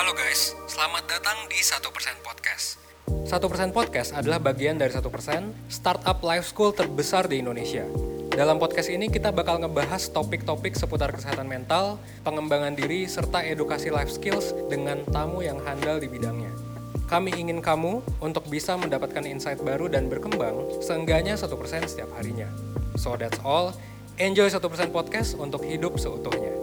Halo guys, selamat datang di 1% Podcast. 1% Podcast adalah bagian dari 1% startup life school terbesar di Indonesia. Dalam podcast ini kita bakal ngebahas topik-topik seputar kesehatan mental, pengembangan diri, serta edukasi life skills dengan tamu yang handal di bidangnya. Kami ingin kamu untuk bisa mendapatkan insight baru dan berkembang seenggaknya 1% setiap harinya. So that's all. Enjoy 1% Podcast untuk hidup seutuhnya.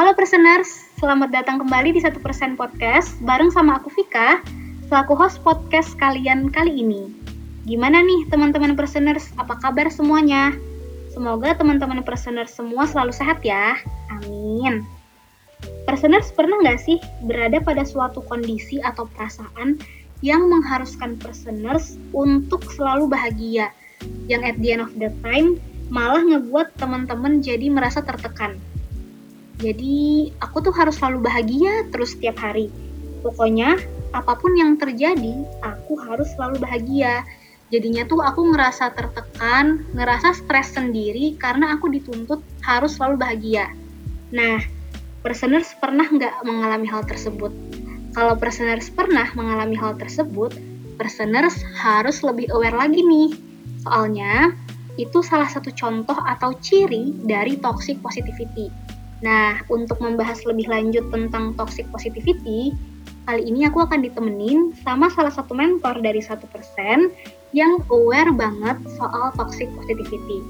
Halo Perseners, selamat datang kembali di Satu Persen Podcast bareng sama aku Vika, selaku host podcast kalian kali ini. Gimana nih teman-teman Perseners, apa kabar semuanya? Semoga teman-teman Perseners semua selalu sehat ya, amin. Perseners pernah nggak sih berada pada suatu kondisi atau perasaan yang mengharuskan Perseners untuk selalu bahagia, yang at the end of the time malah ngebuat teman-teman jadi merasa tertekan jadi aku tuh harus selalu bahagia terus setiap hari. Pokoknya apa pun yang terjadi, aku harus selalu bahagia. Jadinya tuh aku ngerasa tertekan, ngerasa stres sendiri karena aku dituntut harus selalu bahagia. Nah, personers pernah nggak mengalami hal tersebut? Kalau personers pernah mengalami hal tersebut, personers harus lebih aware lagi nih. Soalnya, itu salah satu contoh atau ciri dari toxic positivity Nah, untuk membahas lebih lanjut tentang toxic positivity, kali ini aku akan ditemenin sama salah satu mentor dari satu persen yang aware banget soal toxic positivity.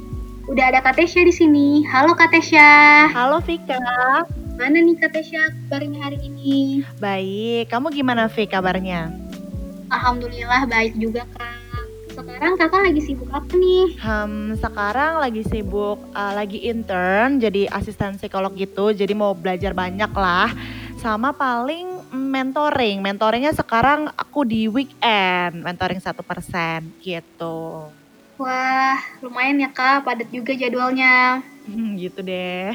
Udah ada Katesha di sini. Halo Katesha. Halo Vika. Mana nih Katesha kabarnya hari ini? Baik, kamu gimana Vika kabarnya? Alhamdulillah baik juga Kak. Sekarang kakak lagi sibuk apa nih? Hmm, sekarang lagi sibuk, uh, lagi intern jadi asisten psikolog gitu, jadi mau belajar banyak lah. Sama paling mentoring, mentoringnya sekarang aku di weekend, mentoring satu persen gitu. Wah, lumayan ya kak, padat juga jadwalnya. Hmm, gitu deh.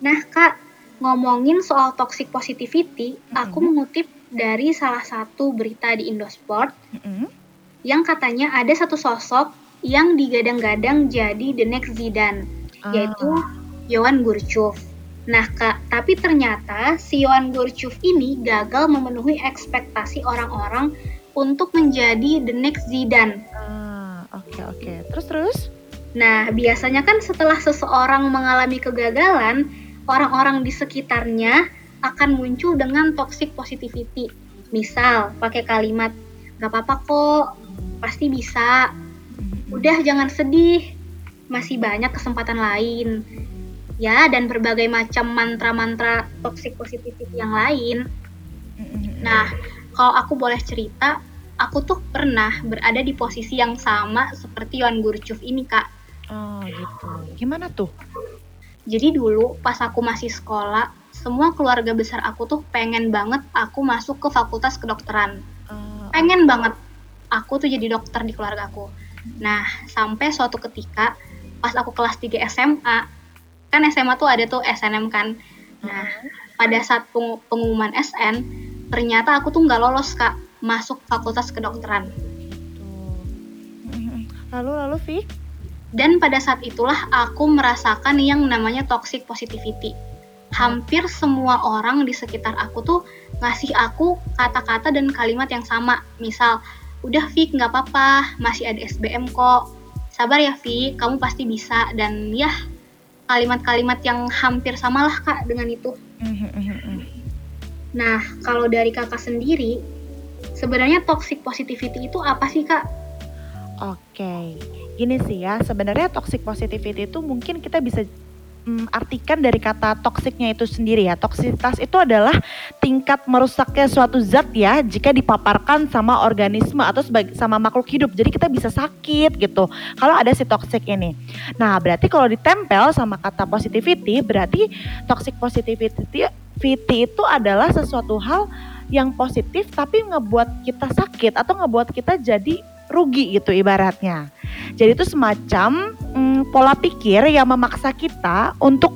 Nah kak, ngomongin soal toxic positivity, mm -hmm. aku mengutip dari salah satu berita di Indosport. Mm -hmm yang katanya ada satu sosok yang digadang-gadang jadi the next Zidane, uh. yaitu Johan Gurchuf. Nah, Kak, tapi ternyata si Johan Gurchuf ini gagal memenuhi ekspektasi orang-orang untuk menjadi the next Zidane. Oke, uh, oke. Okay, okay. Terus terus? Nah, biasanya kan setelah seseorang mengalami kegagalan, orang-orang di sekitarnya akan muncul dengan toxic positivity. Misal, pakai kalimat, gak apa-apa kok, pasti bisa. Udah jangan sedih, masih banyak kesempatan lain. Ya, dan berbagai macam mantra-mantra toxic positivity yang lain. Nah, kalau aku boleh cerita, aku tuh pernah berada di posisi yang sama seperti Yohan Gurchuf ini, Kak. Oh, gitu. Gimana tuh? Jadi dulu pas aku masih sekolah, semua keluarga besar aku tuh pengen banget aku masuk ke fakultas kedokteran. Uh, pengen banget aku tuh jadi dokter di keluarga aku. Nah, sampai suatu ketika pas aku kelas 3 SMA, kan SMA tuh ada tuh SNM kan. Nah, pada saat pengumuman SN, ternyata aku tuh nggak lolos kak masuk fakultas kedokteran. Lalu lalu Vi? Dan pada saat itulah aku merasakan yang namanya toxic positivity. Hampir semua orang di sekitar aku tuh ngasih aku kata-kata dan kalimat yang sama. Misal, udah Fik nggak apa-apa. Masih ada SBM kok. Sabar ya Fik. Kamu pasti bisa. Dan ya kalimat-kalimat yang hampir samalah kak dengan itu. Nah kalau dari kakak sendiri sebenarnya toxic positivity itu apa sih kak? Oke, gini sih ya, sebenarnya toxic positivity itu mungkin kita bisa hmm, artikan dari kata toksiknya itu sendiri ya. Toksitas itu adalah tingkat merusaknya suatu zat ya jika dipaparkan sama organisme atau sebagai sama makhluk hidup. Jadi kita bisa sakit gitu kalau ada si toksik ini. Nah, berarti kalau ditempel sama kata positivity berarti toxic positivity itu adalah sesuatu hal yang positif tapi ngebuat kita sakit atau ngebuat kita jadi rugi gitu ibaratnya. Jadi itu semacam hmm, pola pikir yang memaksa kita untuk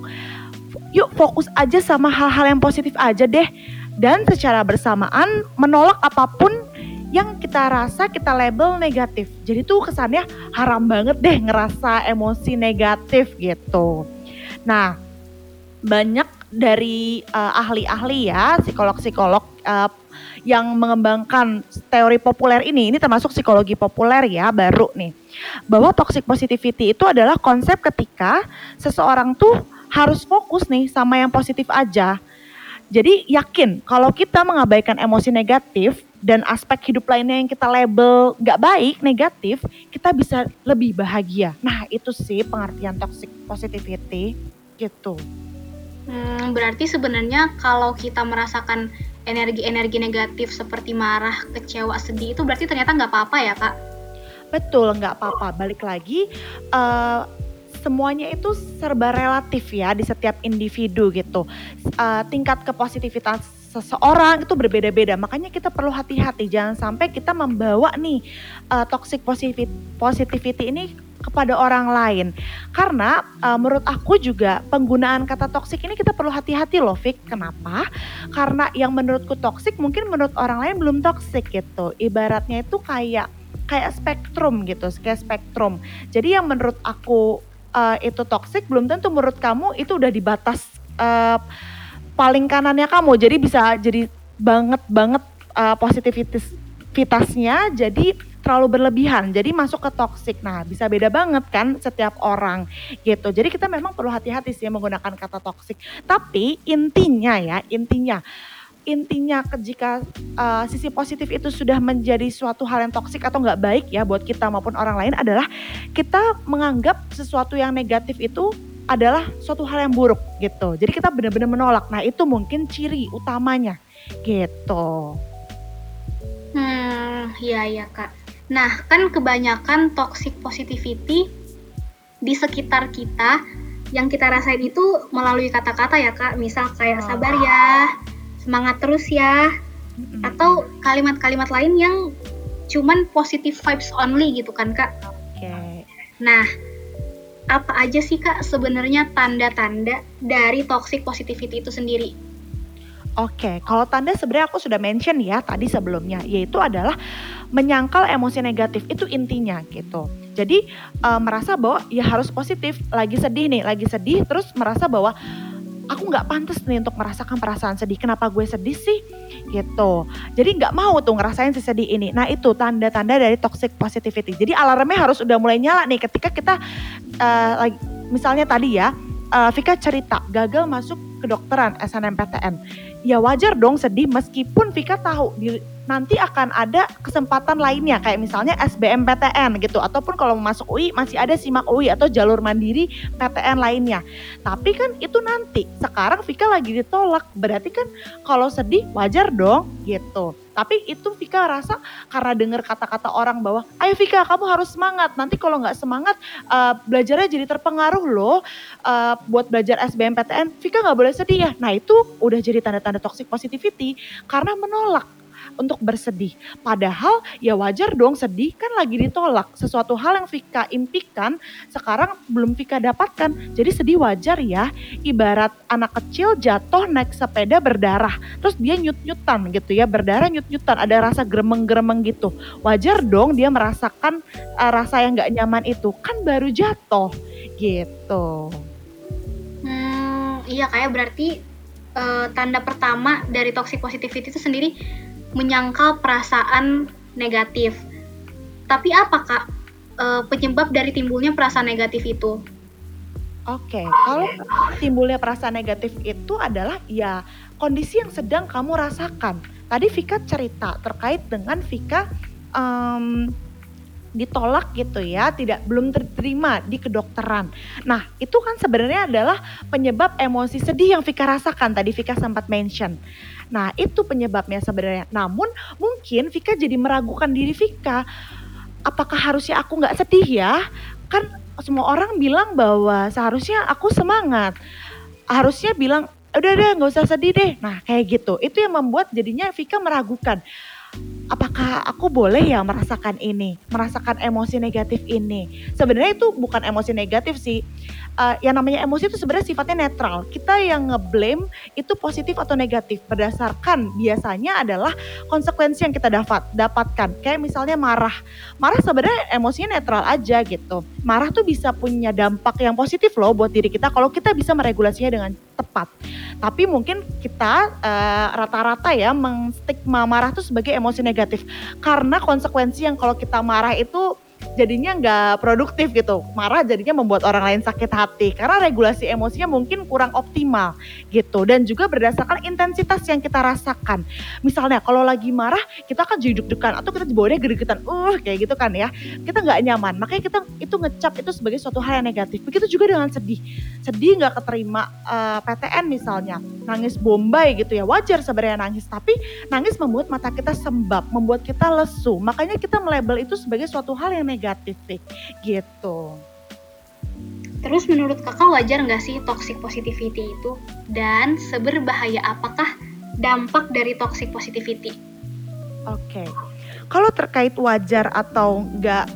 yuk fokus aja sama hal-hal yang positif aja deh dan secara bersamaan menolak apa pun yang kita rasa kita label negatif. Jadi tuh kesannya haram banget deh ngerasa emosi negatif gitu. Nah, banyak dari uh, ahli-ahli ya, psikolog-psikolog uh, yang mengembangkan teori populer ini, ini termasuk psikologi populer ya, baru nih. Bahwa toxic positivity itu adalah konsep ketika seseorang tuh harus fokus nih sama yang positif aja. Jadi yakin kalau kita mengabaikan emosi negatif dan aspek hidup lainnya yang kita label gak baik, negatif, kita bisa lebih bahagia. Nah itu sih pengertian toxic positivity gitu. Hmm, berarti sebenarnya kalau kita merasakan energi-energi negatif seperti marah, kecewa, sedih itu berarti ternyata nggak apa-apa ya kak? Betul, nggak apa-apa. Balik lagi, uh, semuanya itu serba relatif ya di setiap individu gitu. Uh, tingkat kepositifitas seseorang itu berbeda-beda. Makanya kita perlu hati-hati jangan sampai kita membawa nih uh, toxic positivity ini kepada orang lain. Karena uh, menurut aku juga penggunaan kata toxic ini kita perlu hati-hati loh, Fik. Kenapa? Karena yang menurutku toxic mungkin menurut orang lain belum toxic gitu. Ibaratnya itu kayak kayak spektrum gitu, kayak spektrum. Jadi yang menurut aku uh, itu toxic belum tentu menurut kamu itu udah di batas uh, paling kanannya kamu. Jadi bisa jadi banget banget uh, positivitasnya jadi terlalu berlebihan jadi masuk ke toxic nah bisa beda banget kan setiap orang gitu jadi kita memang perlu hati-hati sih menggunakan kata toxic tapi intinya ya intinya intinya jika uh, sisi positif itu sudah menjadi suatu hal yang toksik atau nggak baik ya buat kita maupun orang lain adalah kita menganggap sesuatu yang negatif itu adalah suatu hal yang buruk gitu. Jadi kita benar-benar menolak. Nah itu mungkin ciri utamanya gitu. Hmm, iya iya kak. Nah, kan kebanyakan toxic positivity di sekitar kita yang kita rasain itu melalui kata-kata ya kak. Misal kayak oh. sabar ya, semangat terus ya, atau kalimat-kalimat lain yang cuman positive vibes only gitu kan kak. Oke. Okay. Nah, apa aja sih kak sebenarnya tanda-tanda dari toxic positivity itu sendiri? Oke, kalau tanda sebenarnya aku sudah mention ya tadi sebelumnya, yaitu adalah menyangkal emosi negatif itu intinya gitu. Jadi uh, merasa bahwa ya harus positif, lagi sedih nih, lagi sedih, terus merasa bahwa aku nggak pantas nih untuk merasakan perasaan sedih. Kenapa gue sedih sih? Gitu. Jadi nggak mau tuh ngerasain si sedih ini. Nah itu tanda-tanda dari toxic positivity. Jadi alarmnya harus udah mulai nyala nih ketika kita uh, lagi, misalnya tadi ya, uh, Vika cerita gagal masuk kedokteran SNMPTN. Ya wajar dong sedih meskipun Vika tahu di nanti akan ada kesempatan lainnya kayak misalnya SBMPTN gitu ataupun kalau mau masuk UI masih ada simak UI atau jalur mandiri PTN lainnya. Tapi kan itu nanti. Sekarang Vika lagi ditolak. Berarti kan kalau sedih wajar dong gitu. Tapi itu Vika rasa karena dengar kata-kata orang bahwa, ayo Vika kamu harus semangat. Nanti kalau nggak semangat uh, belajarnya jadi terpengaruh loh uh, buat belajar SBMPTN. Vika nggak boleh sedih ya. Nah itu udah jadi tanda-tanda toxic positivity karena menolak untuk bersedih. Padahal ya wajar dong sedih kan lagi ditolak. Sesuatu hal yang Vika impikan sekarang belum Vika dapatkan. Jadi sedih wajar ya. Ibarat anak kecil jatuh naik sepeda berdarah. Terus dia nyut-nyutan gitu ya. Berdarah nyut-nyutan. Ada rasa gremeng-gremeng gitu. Wajar dong dia merasakan uh, rasa yang gak nyaman itu. Kan baru jatuh gitu. Hmm, iya kayak berarti uh, tanda pertama dari toxic positivity itu sendiri menyangkal perasaan negatif. Tapi apa kak e, penyebab dari timbulnya perasaan negatif itu? Oke, okay. kalau timbulnya perasaan negatif itu adalah ya kondisi yang sedang kamu rasakan. Tadi Vika cerita terkait dengan Vika um, ditolak gitu ya, tidak belum terima di kedokteran. Nah, itu kan sebenarnya adalah penyebab emosi sedih yang Vika rasakan. Tadi Vika sempat mention. Nah itu penyebabnya sebenarnya. Namun mungkin Vika jadi meragukan diri Vika. Apakah harusnya aku nggak sedih ya? Kan semua orang bilang bahwa seharusnya aku semangat. Harusnya bilang udah deh nggak usah sedih deh. Nah kayak gitu. Itu yang membuat jadinya Vika meragukan apakah aku boleh ya merasakan ini, merasakan emosi negatif ini? Sebenarnya itu bukan emosi negatif sih. Uh, yang namanya emosi itu sebenarnya sifatnya netral. Kita yang ngeblame itu positif atau negatif berdasarkan biasanya adalah konsekuensi yang kita dapat dapatkan. Kayak misalnya marah. Marah sebenarnya emosinya netral aja gitu. Marah tuh bisa punya dampak yang positif loh buat diri kita kalau kita bisa meregulasinya dengan tepat. Tapi mungkin kita eh, rata-rata uh, ya mengstigma marah itu sebagai emosi negatif karena konsekuensi yang kalau kita marah itu jadinya nggak produktif gitu. Marah jadinya membuat orang lain sakit hati karena regulasi emosinya mungkin kurang optimal gitu. Dan juga berdasarkan intensitas yang kita rasakan. Misalnya kalau lagi marah kita kan jadi deg-degan atau kita bawahnya gede-gedean, uh kayak gitu kan ya. Kita nggak nyaman. Makanya kita itu ngecap itu sebagai suatu hal yang negatif. Begitu juga dengan sedih. Sedih nggak keterima uh, eh, PTN misalnya, nangis bombay gitu ya. Wajar sebenarnya nangis, tapi nangis membuat mata kita sembab, membuat kita lesu. Makanya kita melabel itu sebagai suatu hal yang negatif negatif gitu. Terus menurut kakak wajar nggak sih toxic positivity itu? Dan seberbahaya apakah dampak dari toxic positivity? Oke, okay. kalau terkait wajar atau nggak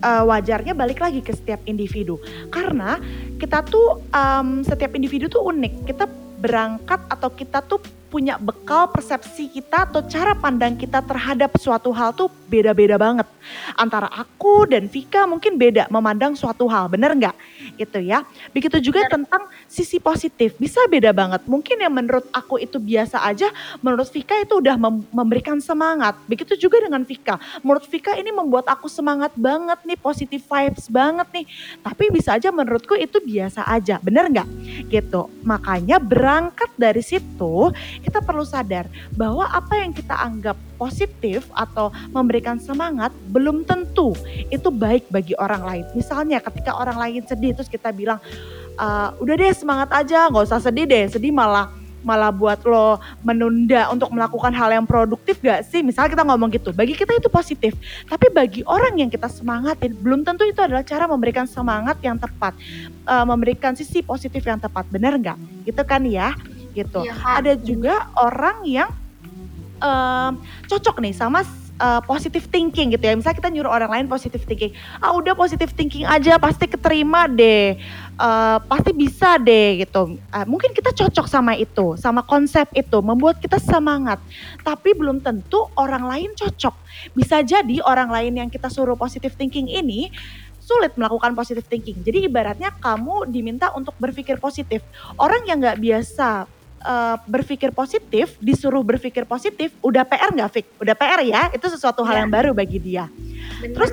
uh, wajarnya balik lagi ke setiap individu. Karena kita tuh um, setiap individu tuh unik. Kita berangkat atau kita tuh punya bekal persepsi kita atau cara pandang kita terhadap suatu hal tuh beda-beda banget. Antara aku dan Vika mungkin beda memandang suatu hal, bener nggak? Gitu ya. Begitu juga bener. tentang sisi positif, bisa beda banget. Mungkin yang menurut aku itu biasa aja, menurut Vika itu udah mem memberikan semangat. Begitu juga dengan Vika. Menurut Vika ini membuat aku semangat banget nih, positif vibes banget nih. Tapi bisa aja menurutku itu biasa aja, bener nggak? Gitu. Makanya berangkat dari situ, kita perlu sadar bahwa apa yang kita anggap positif atau memberikan semangat belum tentu itu baik bagi orang lain. Misalnya ketika orang lain sedih terus kita bilang, e, udah deh semangat aja, nggak usah sedih deh, sedih malah malah buat lo menunda untuk melakukan hal yang produktif gak sih? Misalnya kita ngomong gitu, bagi kita itu positif. Tapi bagi orang yang kita semangatin, belum tentu itu adalah cara memberikan semangat yang tepat. Uh, memberikan sisi positif yang tepat, benar nggak? Gitu kan ya? Gitu. Ya, Ada juga orang yang um, cocok nih sama uh, positive thinking gitu ya. Misalnya kita nyuruh orang lain positive thinking. Ah udah positive thinking aja pasti keterima deh. Uh, pasti bisa deh gitu. Uh, mungkin kita cocok sama itu, sama konsep itu, membuat kita semangat. Tapi belum tentu orang lain cocok. Bisa jadi orang lain yang kita suruh positive thinking ini sulit melakukan positive thinking. Jadi ibaratnya kamu diminta untuk berpikir positif. Orang yang nggak biasa uh, berpikir positif, disuruh berpikir positif, udah PR nggak Fik? Udah PR ya, itu sesuatu hal ya. yang baru bagi dia. Bener. Terus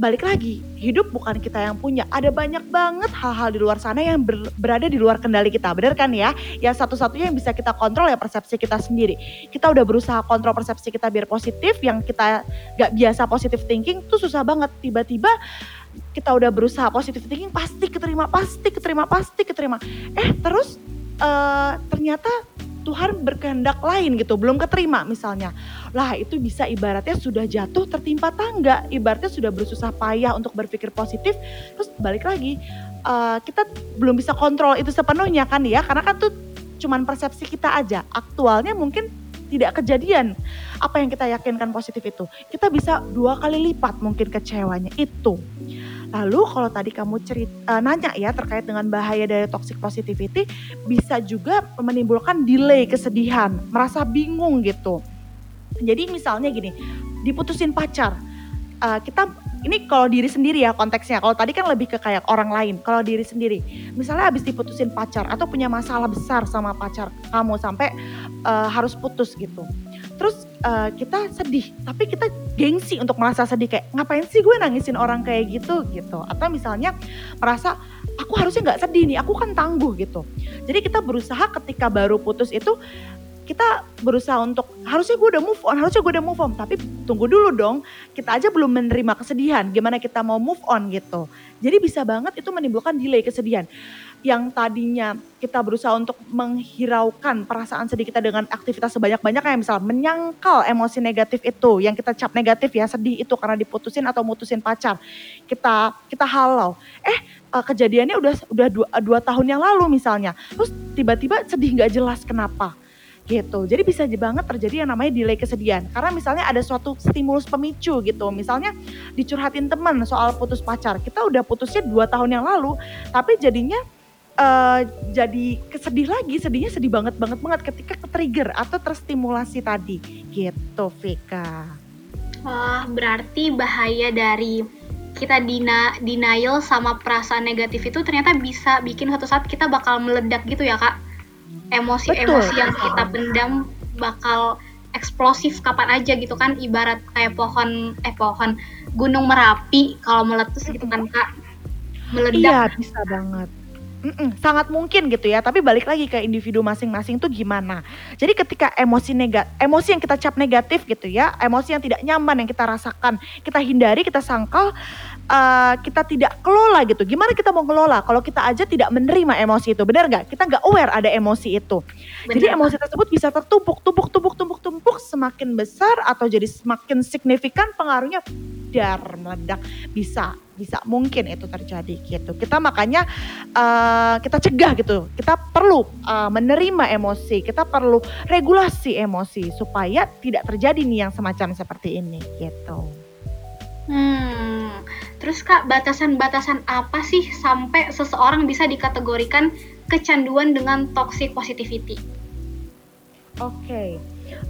balik lagi, hidup bukan kita yang punya. Ada banyak banget hal-hal di luar sana yang ber, berada di luar kendali kita, bener kan ya? Yang satu-satunya yang bisa kita kontrol ya persepsi kita sendiri. Kita udah berusaha kontrol persepsi kita biar positif, yang kita gak biasa positif thinking tuh susah banget. Tiba-tiba kita udah berusaha positif thinking, pasti keterima, pasti keterima, pasti keterima. Eh terus uh, ternyata Tuhan berkehendak lain gitu, belum keterima misalnya. Lah itu bisa ibaratnya sudah jatuh tertimpa tangga, ibaratnya sudah bersusah payah untuk berpikir positif, terus balik lagi uh, kita belum bisa kontrol itu sepenuhnya kan ya, karena kan tuh cuman persepsi kita aja. Aktualnya mungkin tidak kejadian apa yang kita yakinkan positif itu. Kita bisa dua kali lipat mungkin kecewanya itu. Lalu kalau tadi kamu cerita uh, eh, nanya ya terkait dengan bahaya dari toxic positivity bisa juga menimbulkan delay kesedihan, merasa bingung gitu. Jadi misalnya gini, diputusin pacar. Uh, kita ini kalau diri sendiri ya konteksnya. Kalau tadi kan lebih ke kayak orang lain. Kalau diri sendiri, misalnya habis diputusin pacar atau punya masalah besar sama pacar kamu sampai uh, harus putus gitu terus uh, kita sedih tapi kita gengsi untuk merasa sedih kayak ngapain sih gue nangisin orang kayak gitu? Gitu. Atau misalnya merasa aku harusnya nggak sedih nih aku kan tangguh gitu. Jadi kita berusaha ketika baru putus itu kita berusaha untuk harusnya gue udah move on, harusnya gue udah move on, tapi tunggu dulu dong, kita aja belum menerima kesedihan, gimana kita mau move on gitu. Jadi bisa banget itu menimbulkan delay kesedihan. Yang tadinya kita berusaha untuk menghiraukan perasaan sedih kita dengan aktivitas sebanyak-banyak kayak misal menyangkal emosi negatif itu yang kita cap negatif ya sedih itu karena diputusin atau mutusin pacar. Kita kita halau. Eh, eh kejadiannya udah udah dua, dua tahun yang lalu misalnya. Terus tiba-tiba sedih nggak jelas kenapa gitu. Jadi bisa banget terjadi yang namanya delay kesedihan. Karena misalnya ada suatu stimulus pemicu gitu. Misalnya dicurhatin teman soal putus pacar. Kita udah putusnya dua tahun yang lalu, tapi jadinya uh, jadi kesedih lagi. Sedihnya sedih banget banget banget ketika ke-trigger atau terstimulasi tadi. Gitu, Vika. Wah, berarti bahaya dari kita dina, denial sama perasaan negatif itu ternyata bisa bikin suatu saat kita bakal meledak gitu ya, Kak emosi-emosi yang kita pendam bakal eksplosif kapan aja gitu kan. Ibarat kayak pohon eh pohon gunung merapi kalau meletus gitu kan kak. Meledak. Iya bisa banget Mm-mm, sangat mungkin gitu ya, tapi balik lagi ke individu masing-masing tuh gimana. Jadi ketika emosi negatif, emosi yang kita cap negatif gitu ya, emosi yang tidak nyaman yang kita rasakan, kita hindari, kita sangkal, uh, kita tidak kelola gitu. Gimana kita mau kelola kalau kita aja tidak menerima emosi itu, benar nggak? Kita nggak aware ada emosi itu. Bener. Jadi emosi tersebut bisa tertumpuk, tumpuk, tumpuk, tumpuk, tumpuk, semakin besar atau jadi semakin signifikan pengaruhnya dar meledak bisa bisa mungkin itu terjadi gitu. Kita makanya uh, kita cegah gitu. Kita perlu uh, menerima emosi, kita perlu regulasi emosi supaya tidak terjadi nih yang semacam seperti ini gitu. Hmm, terus kak batasan-batasan apa sih sampai seseorang bisa dikategorikan kecanduan dengan toxic positivity? Oke, okay.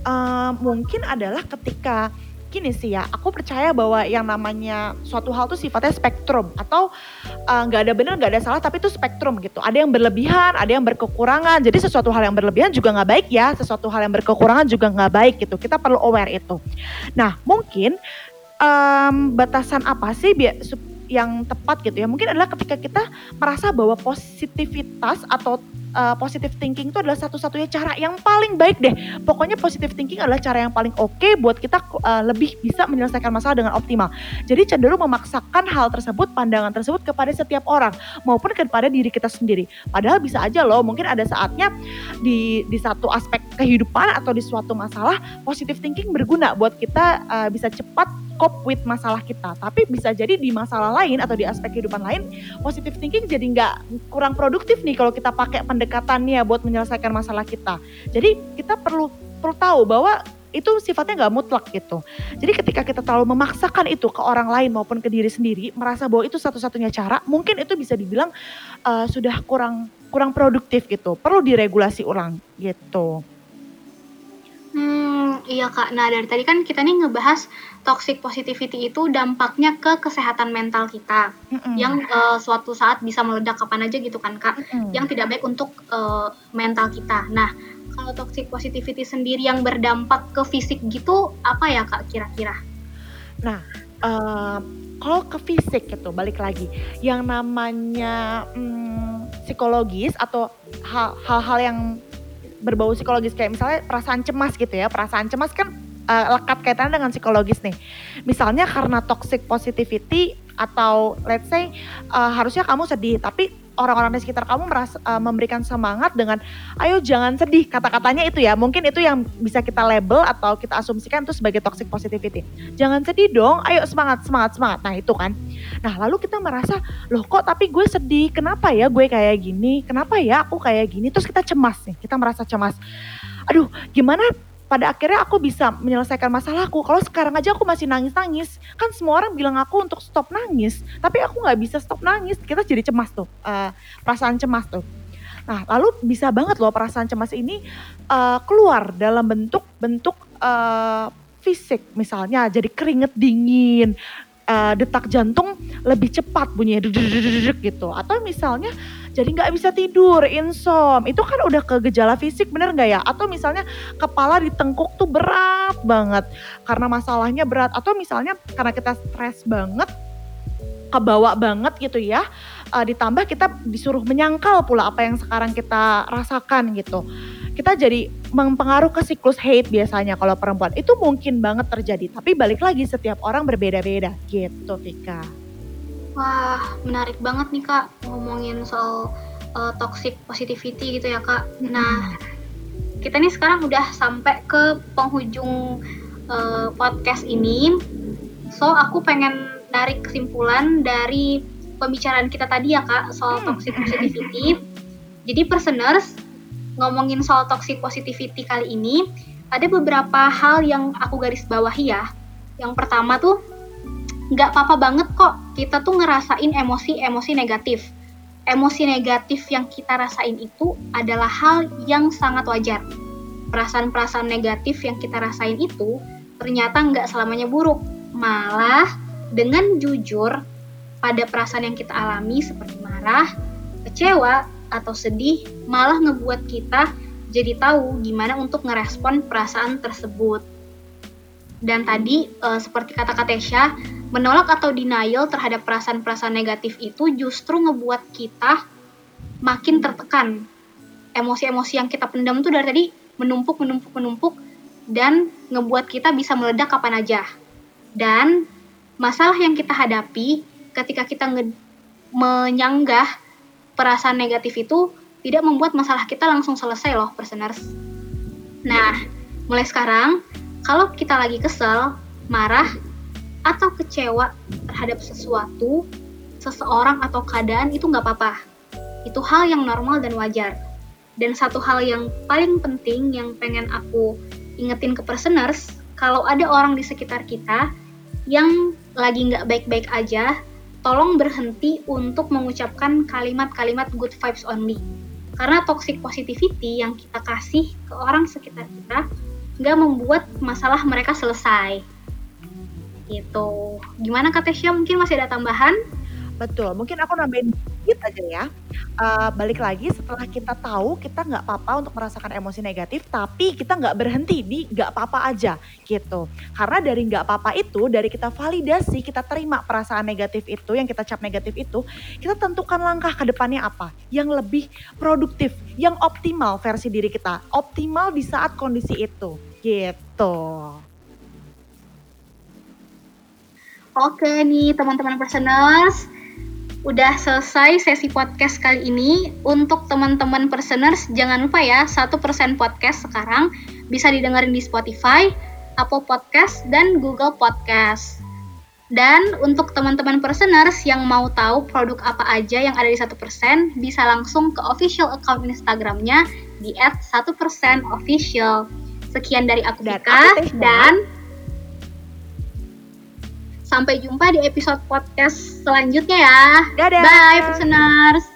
uh, mungkin adalah ketika gini sih ya, aku percaya bahwa yang namanya suatu hal tuh sifatnya spektrum atau eh, nggak uh, ada benar nggak ada salah tapi itu spektrum gitu. Ada yang berlebihan, ada yang berkekurangan. Jadi sesuatu hal yang berlebihan juga nggak baik ya, sesuatu hal yang berkekurangan juga nggak baik gitu. Kita perlu aware itu. Nah mungkin um, batasan apa sih biar yang tepat gitu ya mungkin adalah ketika kita merasa bahwa positivitas atau uh, positive thinking itu adalah satu-satunya cara yang paling baik deh. Pokoknya positive thinking adalah cara yang paling oke okay buat kita uh, lebih bisa menyelesaikan masalah dengan optimal. Jadi cenderung memaksakan hal tersebut, pandangan tersebut kepada setiap orang maupun kepada diri kita sendiri. Padahal bisa aja loh, mungkin ada saatnya di di satu aspek kehidupan atau di suatu masalah positive thinking berguna buat kita uh, bisa cepat cope with masalah kita. Tapi bisa jadi di masalah lain atau di aspek kehidupan lain, positive thinking jadi nggak kurang produktif nih kalau kita pakai pendekatannya buat menyelesaikan masalah kita. Jadi kita perlu perlu tahu bahwa itu sifatnya nggak mutlak gitu. Jadi ketika kita terlalu memaksakan itu ke orang lain maupun ke diri sendiri, merasa bahwa itu satu-satunya cara, mungkin itu bisa dibilang uh, sudah kurang kurang produktif gitu. Perlu diregulasi ulang gitu. Hmm, iya Kak. Nah, dari tadi kan kita nih ngebahas toxic positivity itu dampaknya ke kesehatan mental kita mm -hmm. yang uh, suatu saat bisa meledak kapan aja gitu kan Kak. Mm -hmm. Yang tidak baik untuk uh, mental kita. Nah, kalau toxic positivity sendiri yang berdampak ke fisik gitu apa ya Kak kira-kira? Nah, uh, kalau ke fisik gitu balik lagi yang namanya hmm, psikologis atau hal-hal yang berbau psikologis kayak misalnya perasaan cemas gitu ya. Perasaan cemas kan uh, lekat kaitannya dengan psikologis nih. Misalnya karena toxic positivity atau let's say uh, harusnya kamu sedih tapi orang-orang di sekitar kamu merasa uh, memberikan semangat dengan ayo jangan sedih kata-katanya itu ya. Mungkin itu yang bisa kita label atau kita asumsikan itu sebagai toxic positivity. Jangan sedih dong ayo semangat semangat semangat. Nah itu kan. Nah lalu kita merasa loh kok tapi gue sedih? Kenapa ya gue kayak gini? Kenapa ya aku kayak gini? Terus kita cemas nih kita merasa cemas. Aduh gimana pada akhirnya aku bisa menyelesaikan masalahku. Kalau sekarang aja aku masih nangis-nangis, kan semua orang bilang aku untuk stop nangis, tapi aku nggak bisa stop nangis. Kita jadi cemas tuh, uh, perasaan cemas tuh. Nah, lalu bisa banget loh perasaan cemas ini uh, keluar dalam bentuk-bentuk uh, fisik, misalnya jadi keringet dingin, uh, detak jantung lebih cepat bunyinya gitu, atau misalnya jadi nggak bisa tidur, insom. Itu kan udah ke gejala fisik bener nggak ya? Atau misalnya kepala ditengkuk tuh berat banget karena masalahnya berat. Atau misalnya karena kita stres banget, kebawa banget gitu ya. Uh, ditambah kita disuruh menyangkal pula apa yang sekarang kita rasakan gitu. Kita jadi mempengaruhi ke siklus hate biasanya kalau perempuan. Itu mungkin banget terjadi. Tapi balik lagi setiap orang berbeda-beda gitu Vika. Wah, menarik banget nih Kak ngomongin soal uh, toxic positivity gitu ya Kak. Nah, kita nih sekarang udah sampai ke penghujung uh, podcast ini. So, aku pengen narik kesimpulan dari pembicaraan kita tadi ya Kak soal hmm. toxic positivity. Jadi personers ngomongin soal toxic positivity kali ini, ada beberapa hal yang aku garis bawahi ya. Yang pertama tuh, nggak apa-apa banget kok kita tuh ngerasain emosi-emosi negatif. Emosi negatif yang kita rasain itu adalah hal yang sangat wajar. Perasaan-perasaan negatif yang kita rasain itu ternyata nggak selamanya buruk. Malah dengan jujur pada perasaan yang kita alami seperti marah, kecewa, atau sedih malah ngebuat kita jadi tahu gimana untuk ngerespon perasaan tersebut. Dan tadi e, seperti kata Katesha, menolak atau denial terhadap perasaan-perasaan negatif itu justru ngebuat kita makin tertekan. Emosi-emosi yang kita pendam tuh dari tadi menumpuk, menumpuk, menumpuk, dan ngebuat kita bisa meledak kapan aja. Dan masalah yang kita hadapi ketika kita menyanggah perasaan negatif itu tidak membuat masalah kita langsung selesai loh, personers. Nah, mulai sekarang, kalau kita lagi kesel, marah, atau kecewa terhadap sesuatu, seseorang atau keadaan itu nggak apa-apa. Itu hal yang normal dan wajar. Dan satu hal yang paling penting yang pengen aku ingetin ke personers, kalau ada orang di sekitar kita yang lagi nggak baik-baik aja, tolong berhenti untuk mengucapkan kalimat-kalimat good vibes only. Karena toxic positivity yang kita kasih ke orang sekitar kita nggak membuat masalah mereka selesai. Gitu. Gimana Kak Tesya? Mungkin masih ada tambahan? Betul, mungkin aku nambahin dikit aja ya. Uh, balik lagi setelah kita tahu kita nggak apa-apa untuk merasakan emosi negatif, tapi kita nggak berhenti di nggak apa-apa aja gitu. Karena dari nggak apa-apa itu, dari kita validasi, kita terima perasaan negatif itu, yang kita cap negatif itu, kita tentukan langkah ke depannya apa, yang lebih produktif, yang optimal versi diri kita, optimal di saat kondisi itu, gitu. Oke nih teman-teman personers, udah selesai sesi podcast kali ini. Untuk teman-teman personers, jangan lupa ya, satu persen podcast sekarang bisa didengarin di Spotify, Apple Podcast, dan Google Podcast. Dan untuk teman-teman personers yang mau tahu produk apa aja yang ada di satu persen, bisa langsung ke official account Instagramnya di @1%official. Sekian dari aku Dika dan Sampai jumpa di episode podcast selanjutnya ya. Dadah. Bye, listeners.